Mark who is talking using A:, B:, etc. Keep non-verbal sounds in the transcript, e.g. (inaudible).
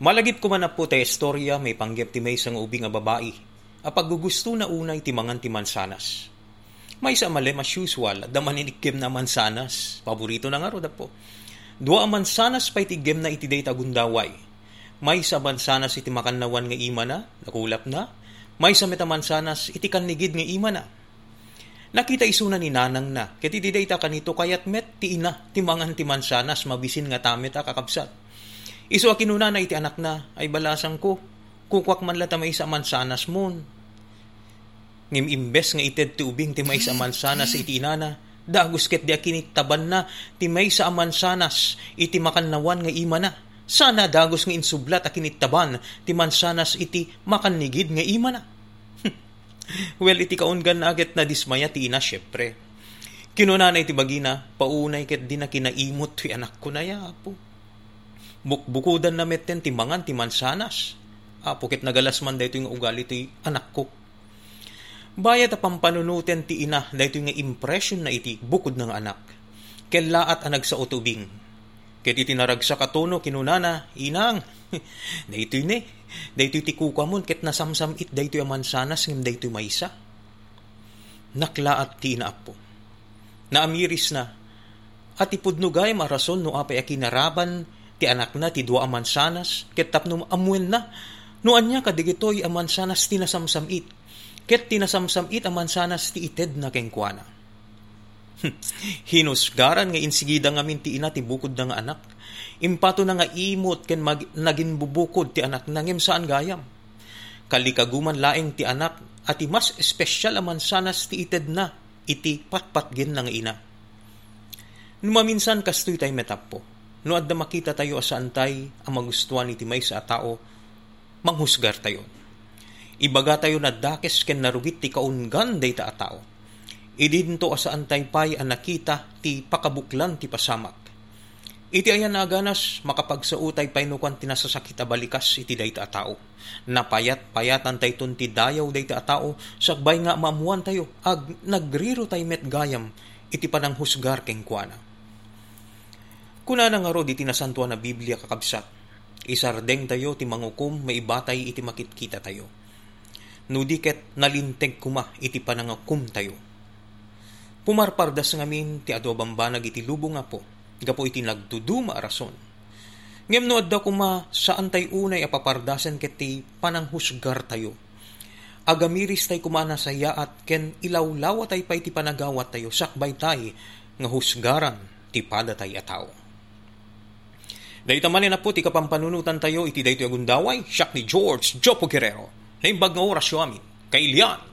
A: Malagip ko man po tayo istorya may panggap ti may isang ubing nga babae. Apag gugusto na unay ti mangan ti mansanas. May sa mali as usual, daman inikim na mansanas. Paborito na nga ro po. Dua mansanas pa iti gem na iti day tagundaway. May sa mansanas iti makannawan nga ima na, nakulap na. May sa meta mansanas iti kanigid nga ima na. Nakita isuna ni nanang na, ket iti day ta kanito kayat met ti ina ti mangan ti mansanas mabisin nga tamit a kakabsat. Iso akinuna na iti anak na, ay balasang ko, kukwak man lata may sa mansanas mon. Ngim imbes nga ited ti ubing ti may sa mansanas iti inana, dagos ket di akinit taban na ti may sa amansanas iti makannawan nga ima na. Sana dagos nga insublat akinit taban ti mansanas iti makannigid nga ima na. (laughs) well, iti kaungan na agad na dismaya ti ina syempre. Kinuna na iti bagina, paunay ket di na kinaimot ti anak ko na ya. Bukbukudan na metten ti mangan ti mansanas. Apo ket nagalas man dayto yung ugali ti anak ko. Bayat a ti ina dayto nga impression na iti bukod ng anak. Kelaat anag sa utubing. Ket iti naragsa katono kinunana, inang, dayto ni, dayto ti kukamon ket nasamsam it dayto yung mansanas ngem dayto maysa. Naklaat ti ina apo. Naamiris na, at ipudnugay marason no apay akinaraban ti anak na ti dua amansanas ket tapno amwen na. No anya kadigitoy amansanas ti nasamsamit ket tinasamsamit amansanas ti ited na kengkuana hinusgaran nga insigida ngamin ti ina ti bukod nga anak. Impato na nga imot ken mag, nagin bubukod ti anak nangem saan gayam. Kalikaguman laeng ti anak at ti mas espesyal amansanas ti ited na iti patpatgen na nga ina. Numaminsan kastoy tayo metapo no adda makita tayo asaantay ang magustuhan iti may sa tao, manghusgar tayo. Ibaga tayo na dakes ken narugit ti kaungan day ta tao. Idinto asaantay pay ang nakita ti pakabuklan ti pasamak. Iti ayan na ganas makapagsautay pay nukan tinasasakit a balikas iti day ta tao. Napayat payatan tay ti dayaw day ta tao sakbay nga maamuan tayo ag nagriro tay met gayam iti panang husgar keng kuana Kuna na nga ro di tinasantuan na Biblia kakabsat. Isardeng tayo ti mangukum maibatay iti makitkita tayo. Nudiket nalinteg kuma iti panangakum tayo. Pumarpardas ngamin ti adobambanag iti lubong nga po. Gapo iti nagduduma rason. Ngem no adda kuma saan tay unay apapardasan ket ti pananghusgar tayo. Agamiris tay kumana sa yaat ken ilawlawa tay pa iti panagawat tayo sakbay tay nga husgaran ti pada tay ataw. Man na po, ti kapampanunutan tayo, iti dahito agundaway, siyak ni George Jopo Guerrero. Naimbag nga orasyo amin, kay Ilian